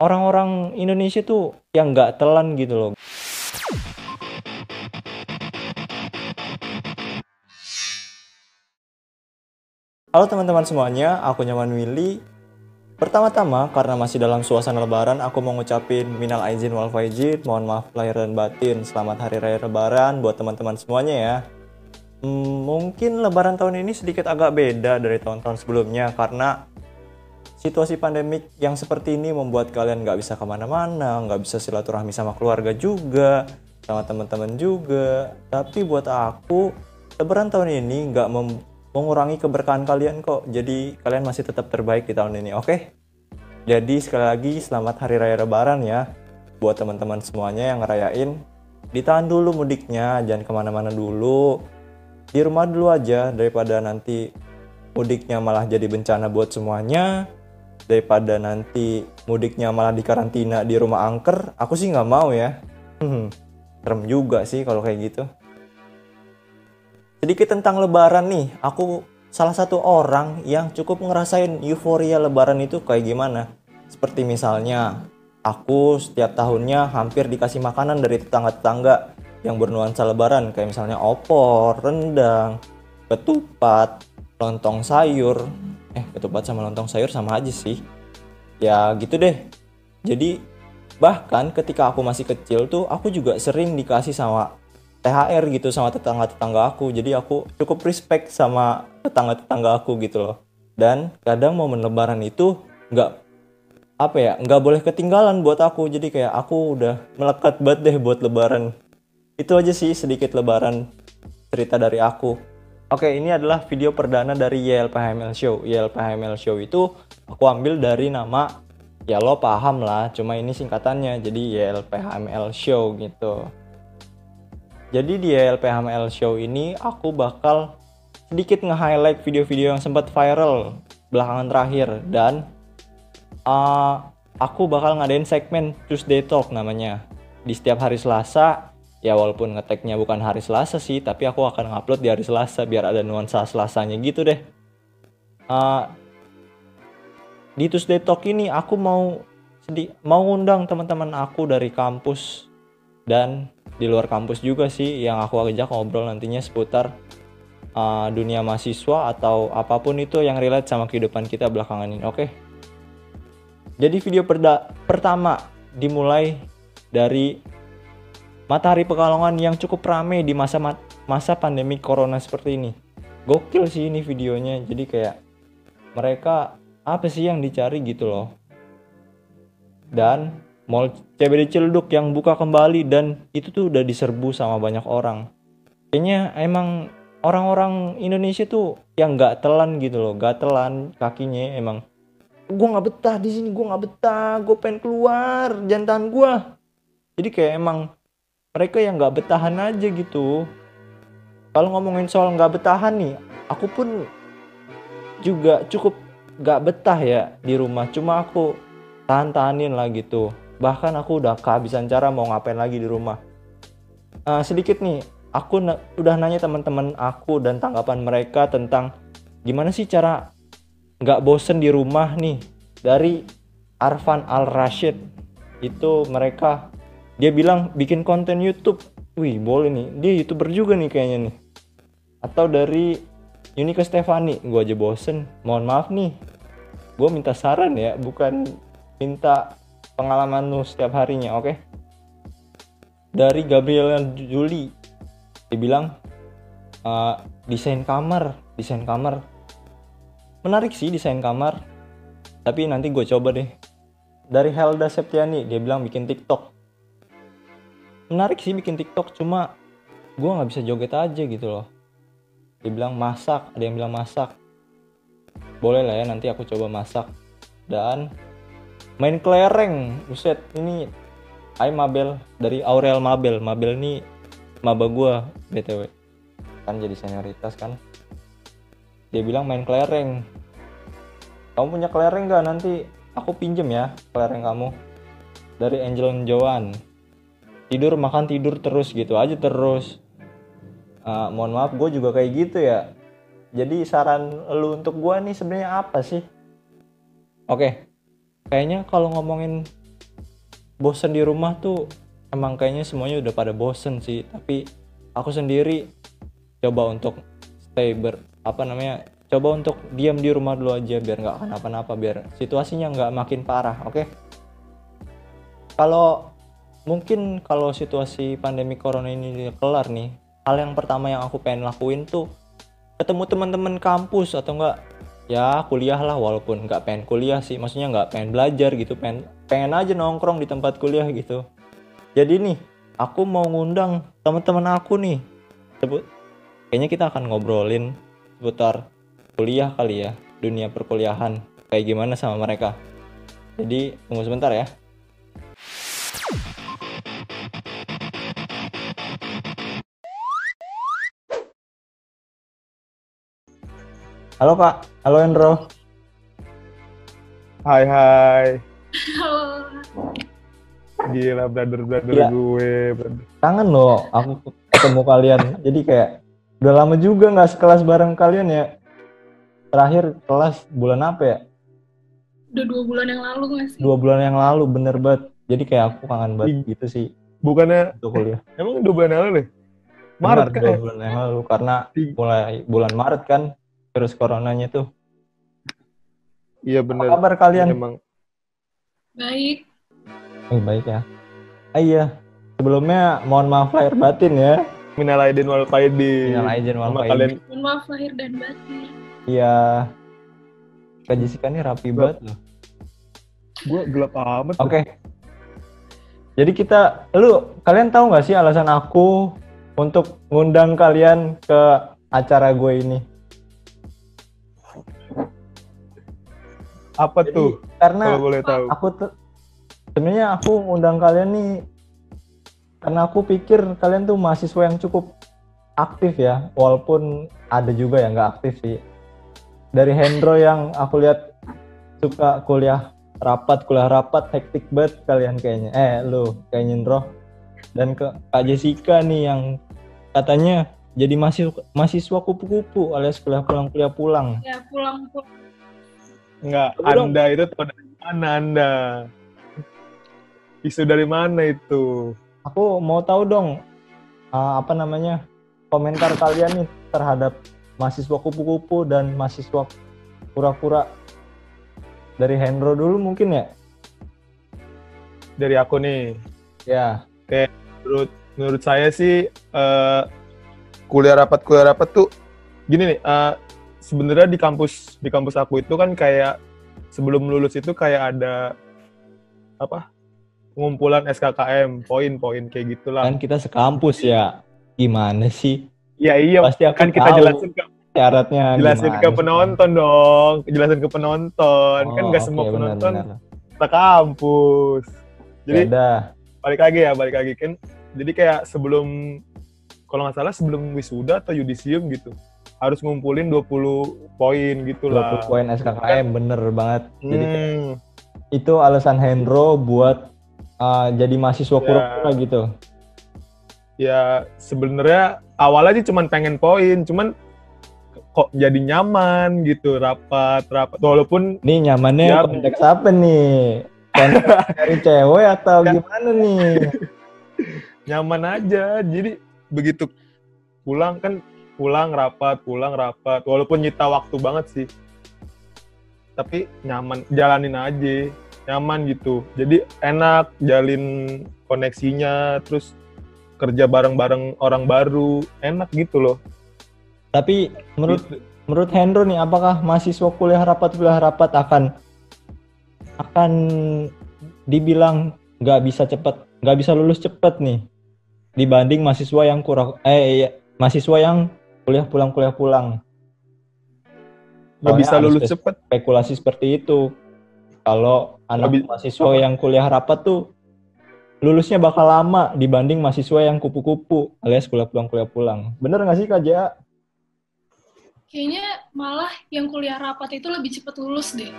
orang-orang Indonesia tuh yang nggak telan gitu loh. Halo teman-teman semuanya, aku Nyaman Willy. Pertama-tama, karena masih dalam suasana lebaran, aku mau ngucapin minal aizin wal faizin, mohon maaf lahir dan batin. Selamat hari raya lebaran buat teman-teman semuanya ya. Hmm, mungkin lebaran tahun ini sedikit agak beda dari tahun-tahun sebelumnya karena situasi pandemik yang seperti ini membuat kalian nggak bisa ke mana-mana, nggak bisa silaturahmi sama keluarga juga, sama teman-teman juga. Tapi buat aku, lebaran tahun ini nggak mengurangi keberkahan kalian kok. Jadi kalian masih tetap terbaik di tahun ini, oke? Jadi sekali lagi selamat hari raya lebaran ya buat teman-teman semuanya yang ngerayain. Ditahan dulu mudiknya, jangan ke mana-mana dulu. Di rumah dulu aja daripada nanti mudiknya malah jadi bencana buat semuanya. Daripada nanti mudiknya malah dikarantina di rumah angker, aku sih nggak mau ya. Hmm, serem juga sih kalau kayak gitu. Sedikit tentang lebaran nih, aku salah satu orang yang cukup ngerasain euforia lebaran itu kayak gimana. Seperti misalnya, aku setiap tahunnya hampir dikasih makanan dari tetangga-tetangga yang bernuansa lebaran kayak misalnya opor, rendang, ketupat, lontong sayur. Eh, ketupat sama lontong sayur sama aja sih. Ya gitu deh. Jadi bahkan ketika aku masih kecil tuh aku juga sering dikasih sama THR gitu sama tetangga-tetangga aku. Jadi aku cukup respect sama tetangga-tetangga aku gitu loh. Dan kadang momen lebaran itu nggak apa ya nggak boleh ketinggalan buat aku. Jadi kayak aku udah melekat banget deh buat lebaran. Itu aja sih sedikit lebaran cerita dari aku. Oke, ini adalah video perdana dari YLPHML Show. YLPHML Show itu aku ambil dari nama ya lo paham lah, cuma ini singkatannya. Jadi YLPHML Show gitu. Jadi di LPHML Show ini aku bakal sedikit nge-highlight video-video yang sempat viral belakangan terakhir dan uh, aku bakal ngadain segmen Tuesday Talk namanya. Di setiap hari Selasa, ya walaupun ngeteknya bukan hari Selasa sih, tapi aku akan ngupload di hari Selasa biar ada nuansa Selasanya gitu deh. Uh, di Tuesday Talk ini aku mau sedih mau ngundang teman-teman aku dari kampus dan di luar kampus juga sih yang aku ajak ngobrol nantinya seputar uh, dunia mahasiswa atau apa pun itu yang relate sama kehidupan kita belakangan ini. Oke. Okay? Jadi video perda pertama dimulai dari Matahari Pekalongan yang cukup rame di masa masa pandemi corona seperti ini. Gokil sih ini videonya. Jadi kayak mereka apa sih yang dicari gitu loh. Dan Mall CBD Ciledug yang buka kembali dan itu tuh udah diserbu sama banyak orang. Kayaknya emang orang-orang Indonesia tuh yang nggak telan gitu loh, gak telan kakinya emang. Gue nggak betah di sini, gue nggak betah, gue pengen keluar, jantan gue. Jadi kayak emang mereka yang nggak betahan aja gitu. Kalau ngomongin soal nggak betahan nih, aku pun juga cukup nggak betah ya di rumah. Cuma aku tahan-tahanin lah gitu bahkan aku udah kehabisan cara mau ngapain lagi di rumah uh, sedikit nih aku na udah nanya teman-teman aku dan tanggapan mereka tentang gimana sih cara nggak bosen di rumah nih dari Arfan Al Rashid itu mereka dia bilang bikin konten YouTube. Wih boleh nih. Dia youtuber juga nih kayaknya nih. Atau dari Unika Stefani. Gue aja bosen. Mohon maaf nih. Gue minta saran ya bukan minta pengalaman lu setiap harinya oke? Okay? dari Gabriel Juli. Dibilang uh, desain kamar desain kamar. Menarik sih desain kamar. Tapi nanti gue coba deh. Dari Helda Septiani dia bilang bikin TikTok menarik sih bikin TikTok cuma gue nggak bisa joget aja gitu loh. Dia bilang masak ada yang bilang masak. Boleh lah ya nanti aku coba masak. Dan main kelereng buset ini Hai Mabel dari Aurel Mabel. Mabel ini maba gua btw kan jadi senioritas kan. Dia bilang main kelereng. Kamu punya kelereng gak nanti aku pinjem ya kelereng kamu. Dari Angel Joan tidur makan tidur terus gitu aja terus. Uh, mohon maaf gue juga kayak gitu ya. Jadi saran lu untuk gue nih sebenarnya apa sih? Oke okay kayaknya kalau ngomongin bosen di rumah tuh emang kayaknya semuanya udah pada bosen sih. Tapi aku sendiri coba untuk stay ber apa namanya coba untuk diam di rumah dulu aja biar nggak kenapa-napa biar situasinya nggak makin parah oke? Kalau mungkin kalau situasi pandemi corona ini kelar nih hal yang pertama yang aku pengen lakuin tuh ketemu teman-teman kampus atau enggak ya kuliah lah walaupun nggak pengen kuliah sih maksudnya nggak pengen belajar gitu pengen pengen aja nongkrong di tempat kuliah gitu. Jadi nih aku mau ngundang teman-teman aku nih. Sebut kayaknya kita akan ngobrolin seputar kuliah kali ya dunia perkuliahan kayak gimana sama mereka. Jadi tunggu sebentar ya Halo Kak, halo Endro. Hai hai. Halo. Gila brother brother Gila. gue. Brother. Kangen loh aku ketemu kalian. Jadi kayak udah lama juga nggak sekelas bareng kalian ya. Terakhir kelas bulan apa ya? Udah dua bulan yang lalu nggak sih? Dua bulan yang lalu bener banget. Jadi kayak aku kangen banget gitu sih Bukannya untuk kuliah. emang dua bulan lalu deh? Maret kan? dua ya? bulan yang lalu karena mulai bulan Maret kan virus coronanya tuh. Iya Apa bener. kabar kalian? Emang Baik. Eh, baik ya. Ah, iya. Sebelumnya mohon maaf lahir batin ya. minal aidin wal faidin. Minal aidin wal faidin. kalian Mohon maaf lahir dan batin. Iya. Kak Jessica ini rapi banget loh. gue gelap amat. Oke. Jadi kita, lu kalian tahu nggak sih alasan aku untuk ngundang kalian ke acara gue ini? Apa Jadi, tuh? Karena Kalau boleh tahu. aku tuh sebenarnya aku ngundang kalian nih karena aku pikir kalian tuh mahasiswa yang cukup aktif ya, walaupun ada juga yang nggak aktif sih. Dari Hendro yang aku lihat suka kuliah rapat, kuliah rapat, hektik banget kalian kayaknya. Eh, lu kayaknya Hendro. Dan ke Kak Jessica nih yang katanya jadi mahasiswa, mahasiswa kupu-kupu alias kuliah pulang kuliah pulang. Ya pulang pulang. Enggak, dong. Anda itu tahu dari mana Anda? Isu dari mana itu? aku mau tahu dong uh, apa namanya komentar kalian nih terhadap mahasiswa kupu-kupu dan mahasiswa pura-pura dari Hendro dulu mungkin ya Dari aku nih. ya Menurut menurut saya sih eh, kuliah rapat kuliah rapat tuh gini nih. eh, sebenarnya di kampus di kampus aku itu kan kayak sebelum lulus itu kayak ada apa pengumpulan SKKM poin-poin kayak gitulah. kan kita sekampus ya gimana sih Iya iya pasti aku kan kita tahu jelasin ke syaratnya jelasin ke sih. penonton dong, jelasin ke penonton. kan Oh, nggak oke, semua penonton benar. kampus. Jadi Yaudah. balik lagi ya, balik lagi kan. Jadi kayak sebelum kalau nggak salah sebelum wisuda atau yudisium gitu harus ngumpulin 20 poin gitu 20 lah. poin SKKM bener banget jadi Hmm, itu alasan Hendro buat uh, jadi mahasiswa Ya. pura-pura gitu ya sebenarnya awalnya sih cuman pengen poin, cuman kok jadi nyaman gitu rapat rapat walaupun Nih nyamannya Ya. konteks apa nih? Konteks dari cewek atau gimana nih? nyaman aja jadi begitu pulang kan pulang rapat pulang rapat. Walaupun nyita waktu banget sih. Tapi nyaman jalanin aja. Nyaman gitu. Jadi enak jalin koneksinya terus kerja bareng-bareng orang baru. Enak gitu loh. Tapi menurut Gitu. menurut Hendro nih, apakah mahasiswa kuliah rapat kuliah rapat akan akan dibilang nggak bisa cepet, nggak bisa lulus cepet nih? Dibanding mahasiswa yang kurang eh iya, mahasiswa yang kuliah pulang kuliah pulang nggak bisa lulus cepet spekulasi seperti itu. Kalau anak bi- mahasiswa yang kuliah rapat tuh lulusnya bakal lama dibanding mahasiswa yang kupu-kupu alias kuliah pulang kuliah pulang. Bener nggak sih Kak Ja? Kayaknya malah yang kuliah rapat itu lebih cepat lulus deh.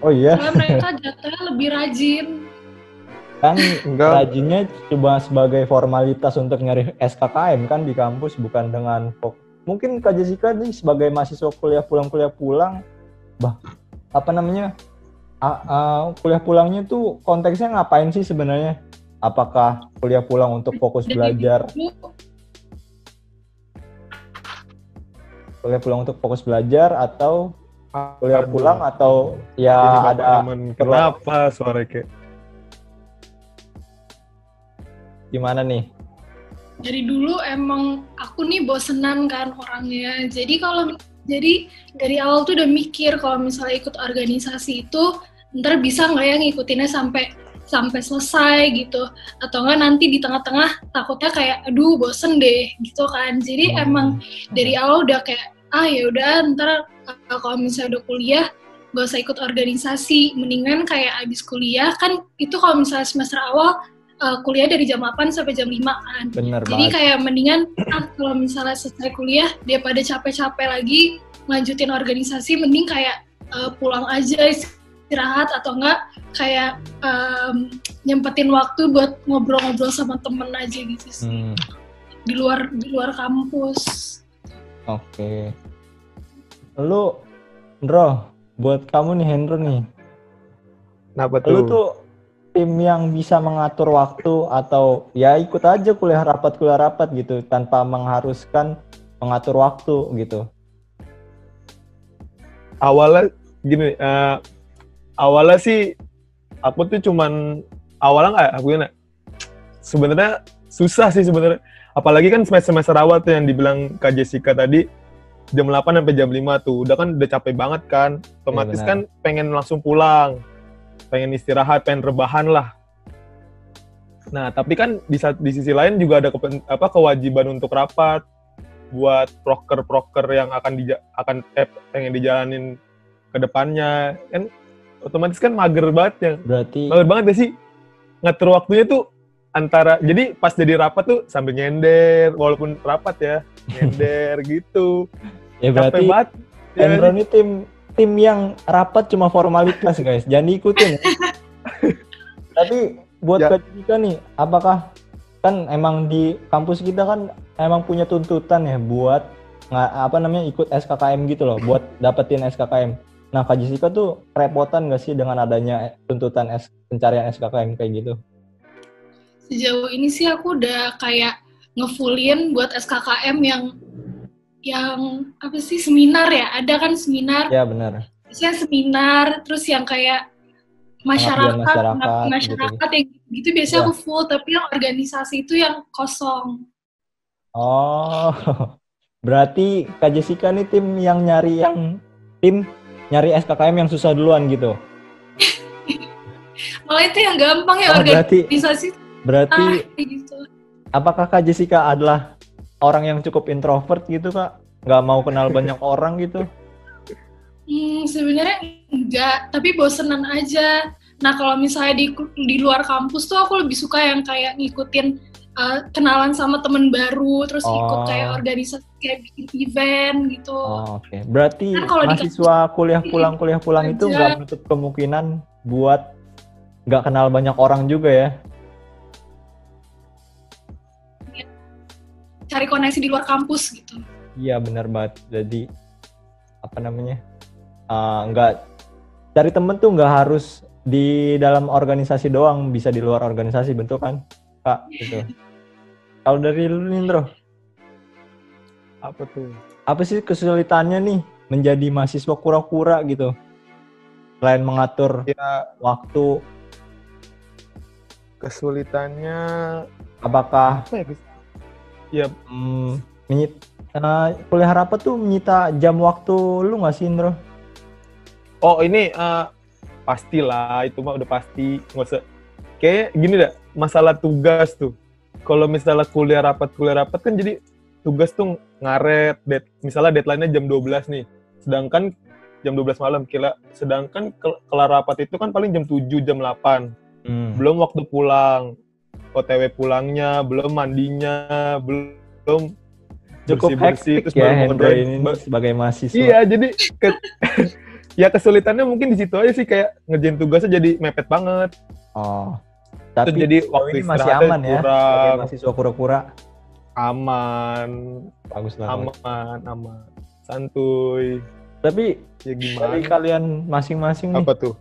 Oh iya, Soalnya mereka jatuhnya lebih rajin. kan enggak rajinnya cuma sebagai formalitas untuk nyari SKKM kan di kampus bukan dengan mungkin Kak Jessica nih sebagai mahasiswa kuliah pulang kuliah pulang bah apa namanya a- a- kuliah pulangnya tuh konteksnya ngapain sih sebenarnya? Apakah kuliah pulang untuk fokus belajar, kuliah pulang untuk fokus belajar atau kuliah Aduh. pulang atau ya ada kenapa suara kayak gimana nih? Dari dulu emang aku nih bosenan kan orangnya. Jadi kalau jadi dari awal tuh udah mikir kalau misalnya ikut organisasi itu ntar bisa nggak ya ngikutinnya sampai sampai selesai gitu atau enggak nanti di tengah-tengah takutnya kayak aduh bosen deh gitu kan jadi Hmm. emang dari awal udah kayak ah ya udah ntar uh, kalau misalnya udah kuliah gak usah ikut organisasi mendingan kayak abis kuliah kan itu kalau misalnya semester awal uh, kuliah dari jam 8 sampai jam 5 kan Bener jadi banget. kayak mendingan ah, kalau misalnya selesai kuliah daripada capek-capek lagi lanjutin organisasi mending kayak uh, pulang aja istirahat atau enggak kayak um, nyempetin waktu buat ngobrol-ngobrol sama temen aja gitu sih Hmm, di luar di luar kampus. Oke. Lu, Ndro, buat kamu nih Hendro nih, kenapa lu tuh? Tim yang bisa mengatur waktu atau ya ikut aja kuliah rapat kuliah rapat gitu tanpa mengharuskan mengatur waktu gitu. awalnya gini eh, awalnya sih aku tuh cuman awalnya nggak aku gimana sebenarnya susah sih sebenarnya apalagi kan semester semester awal tuh yang dibilang Kak Jessica tadi jam 8 sampai jam 5 tuh udah kan udah capek banget kan otomatis benar. kan pengen langsung pulang pengen istirahat pengen rebahan lah. Nah tapi kan di, di sisi lain juga ada kepen- apa kewajiban untuk rapat buat proker-proker yang akan di akan eh, pengen dijalanin ke depannya. Kan otomatis kan mager banget ya. Berarti mager banget gak sih? Ngatur waktunya tuh antara jadi pas jadi rapat tuh sambil nyender walaupun rapat ya nyender gitu. Ya capek berarti banget. Ya ini tim tim yang rapat cuma formalitas guys, jangan diikutin. ya. Tapi buat Ya. Kak nih, apakah kan emang di kampus kita kan emang punya tuntutan ya buat nggak apa namanya ikut SKKM gitu loh, buat dapetin SKKM. Nah Kak Jessica tuh repotan nggak sih dengan adanya tuntutan S, pencarian SKKM kayak gitu? Sejauh ini sih aku udah kayak ngefullin buat SKKM yang yang apa sih seminar ya ada kan seminar Ya benar. biasanya seminar terus yang kayak masyarakat masyarakat, masyarakat yang gitu biasanya Ya. aku full tapi yang organisasi itu yang kosong Oh, berarti Kak Jessica nih tim yang nyari yang tim nyari SKKM yang susah duluan gitu. malah itu yang gampang ya Oh, berarti organisasi berarti ah kayak gitu apakah Kak Jessica adalah orang yang cukup introvert gitu Kak? Nggak mau kenal banyak orang gitu? Hmm, sebenarnya enggak, tapi bosenan aja. Nah, kalau misalnya di di luar kampus tuh aku lebih suka yang kayak ngikutin uh, kenalan sama temen baru, terus ikut Oh. kayak organisasi kayak bikin event gitu. Oh, Oke, berarti Kan kalau di mahasiswa kuliah pulang kuliah pulang itu aja. nggak menutup kemungkinan buat nggak kenal banyak orang juga ya? Cari koneksi di luar kampus gitu. Iya benar banget. Jadi apa namanya? eh, nggak cari temen tuh nggak harus di dalam organisasi doang, bisa di luar organisasi bentuk kan, kak? Gitu. Kalau dari lu nih, Bro, apa tuh apa sih kesulitannya nih menjadi mahasiswa kura-kura gitu? Selain mengatur ya waktu, kesulitannya apakah apa ya Ya hmm, menyit- eh, kuliah rapat tuh menyita jam waktu lu nggak sih, Bro? oh ini eh, pastilah itu mah udah pasti. Nggak usah kayak gini dah masalah tugas tuh. Kalau misalnya kuliah rapat kuliah rapat kan jadi tugas tuh ngaret dead, misalnya deadline-nya jam 12 nih. Sedangkan jam 12 malam kira sedangkan kel- kelar rapat itu kan paling jam 7 jam 8 Hmm. belum waktu pulang OTW pulangnya belum mandinya belum Cukup bersih-bersih, hektik terus ya ngerjain. ini Ba- sebagai mahasiswa. Iya, jadi ke- ya kesulitannya mungkin di situ aja sih kayak ngerjain tugasnya jadi mepet banget. Oh. Terus Tapi jadi sejauh waktu ini masih aman ya sebagai kurang. mahasiswa kura-kura. Aman, Bagus banget. aman, aman. Santuy. Tapi Ya dari gimana? kalian masing-masing nih, Apa tuh?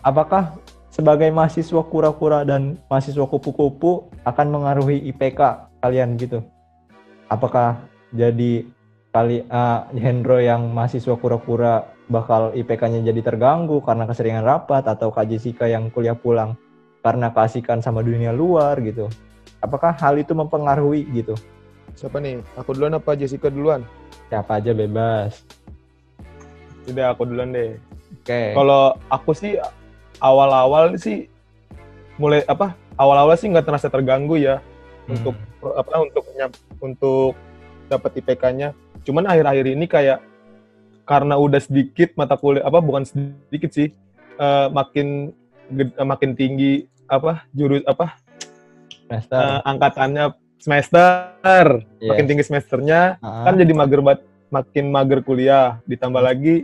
apakah sebagai mahasiswa kura-kura dan mahasiswa kupu-kupu akan mengaruhi IPK kalian gitu? Apakah jadi kali uh, Hendro yang mahasiswa kura-kura bakal IPK-nya jadi terganggu karena keseringan rapat atau Kak Jessica yang kuliah pulang karena keasikan sama dunia luar gitu. Apakah hal itu mempengaruhi gitu? Siapa nih? Aku duluan apa Jessica duluan? Siapa aja bebas. Udah aku duluan deh. Oke. Kalau aku sih awal-awal sih mulai apa? Awal-awal sih nggak terasa terganggu ya Hmm. untuk apa untuk nyam- untuk dapat IPK-nya. Cuman akhir-akhir ini kayak karena udah sedikit mata kuliah apa bukan sedikit sih eh, makin ged- eh, makin tinggi apa jurus apa semester. eh, angkatannya semester Yes. makin tinggi semesternya Ah. kan jadi mager banget makin mager kuliah ditambah lagi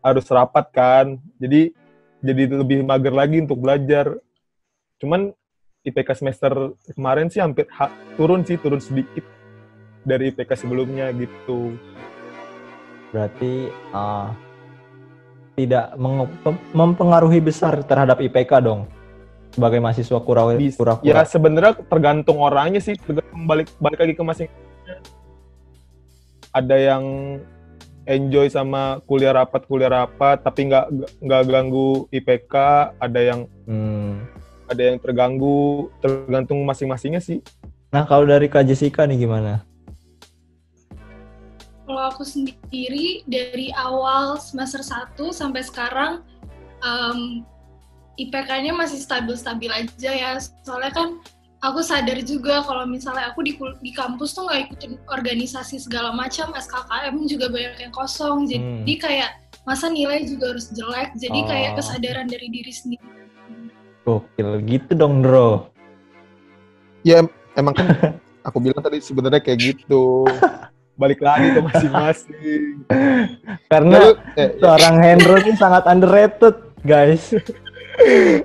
harus rapat kan jadi jadi lebih mager lagi untuk belajar. Cuman IPK semester kemarin sih hampir ha- turun sih turun sedikit dari IPK sebelumnya gitu. Berarti ah, tidak mempengaruhi besar terhadap IPK dong? Sebagai mahasiswa kura- Bis- kura-kura. ya sebenarnya tergantung orangnya sih tergantung balik balik lagi ke masing ada yang enjoy sama kuliah rapat kuliah rapat tapi nggak nggak ganggu IPK ada yang Hmm. ada yang terganggu tergantung masing-masingnya sih Nah kalau dari Kak Jessica nih gimana? Kalau aku sendiri dari awal semester 1 sampai sekarang em, IPK-nya masih stabil-stabil aja ya. Soalnya kan aku sadar juga kalau misalnya aku di, di kampus tuh nggak ikutin organisasi segala macam, SKKM juga banyak yang kosong. Jadi kayak masa nilai juga harus jelek. Jadi kayak Oh. kesadaran dari diri sendiri. Gokil gitu dong bro. ya emang kan aku bilang tadi sebenarnya kayak gitu balik lagi ke masing-masing Karena Lalu, eh, seorang Hendro ini sangat underrated guys.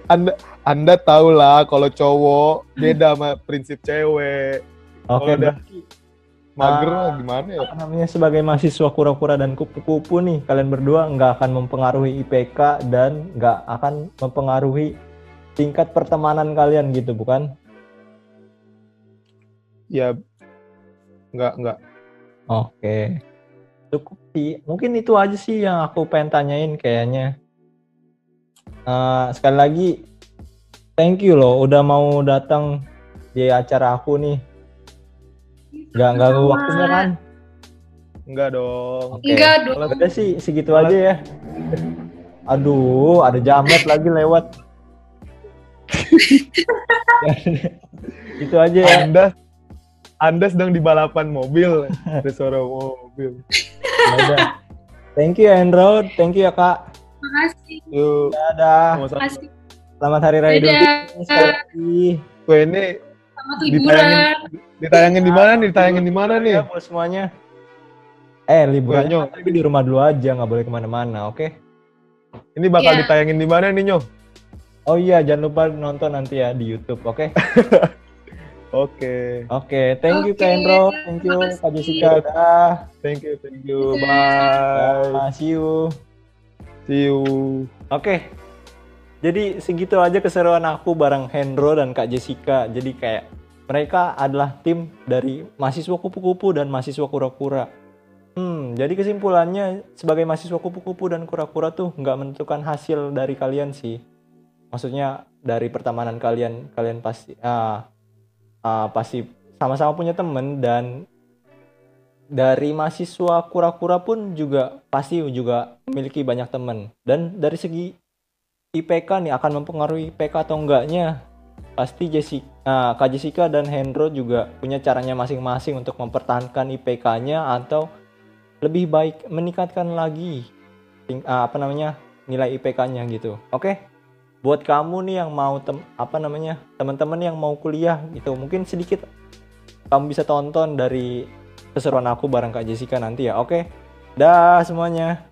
anda anda tahu lah kalau cowok beda sama prinsip cewek Oke, udah- berarti mager lah gimana ya apa namanya sebagai mahasiswa kura-kura dan kupu-kupu nih kalian berdua nggak akan mempengaruhi IPK dan nggak akan mempengaruhi tingkat pertemanan kalian gitu bukan? ya nggak nggak Oke. Cukup sih. Mungkin itu aja sih yang aku pengen tanyain kayaknya. Eh, sekali lagi, thank you loh udah mau datang di acara aku nih. Nggak ganggu Sama. waktunya kan? nggak dong Oke. Enggak dong. Udah sih segitu aja ya. Aduh, ada jamet lagi lewat. itu aja ya. anda anda sedang di balapan mobil ada suara mobil Ya. Thank you Andrew, thank you ya Kak. Makasih. yuk Dadah. Makasih. Selamat Hari Raya Idul. Fitri. Wah, ini Selamat Ditayangin. liburan. ditayangin di mana nih ditayangin di mana nih Ya buat semuanya. Eh liburan Nyo. tapi di rumah dulu aja, nggak boleh ke mana-mana, oke? ini bakal Iya. ditayangin di mana nih nyo Oh iya, jangan lupa nonton nanti ya di YouTube, oke? oke Oke, thank you Kak Oke, Endro, thank you. Kak Jessica, dah. thank you thank you bye Dah, see you. see you Oke. Jadi segitu aja keseruan aku bareng Hendro dan Kak Jessica. Jadi kayak mereka adalah tim dari mahasiswa kupu-kupu dan mahasiswa kura-kura. Hmm, jadi kesimpulannya sebagai mahasiswa kupu-kupu dan kura-kura tuh nggak menentukan hasil dari kalian sih. Maksudnya dari pertemanan kalian, kalian pasti ah, ah, pasti sama-sama punya temen dan dari mahasiswa kura-kura pun juga pasti juga memiliki banyak teman dan dari segi IPK nih akan mempengaruhi IPK atau enggaknya pasti Jessica, nah, Kak Jessica dan Hendro juga punya caranya masing-masing untuk mempertahankan IPK-nya atau lebih baik meningkatkan lagi ah, apa namanya nilai IPK-nya gitu. Oke, buat kamu nih yang mau tem apa namanya teman-teman yang mau kuliah gitu mungkin sedikit kamu bisa tonton dari keseruan aku bareng Kak Jessica nanti ya. Oke, dah semuanya.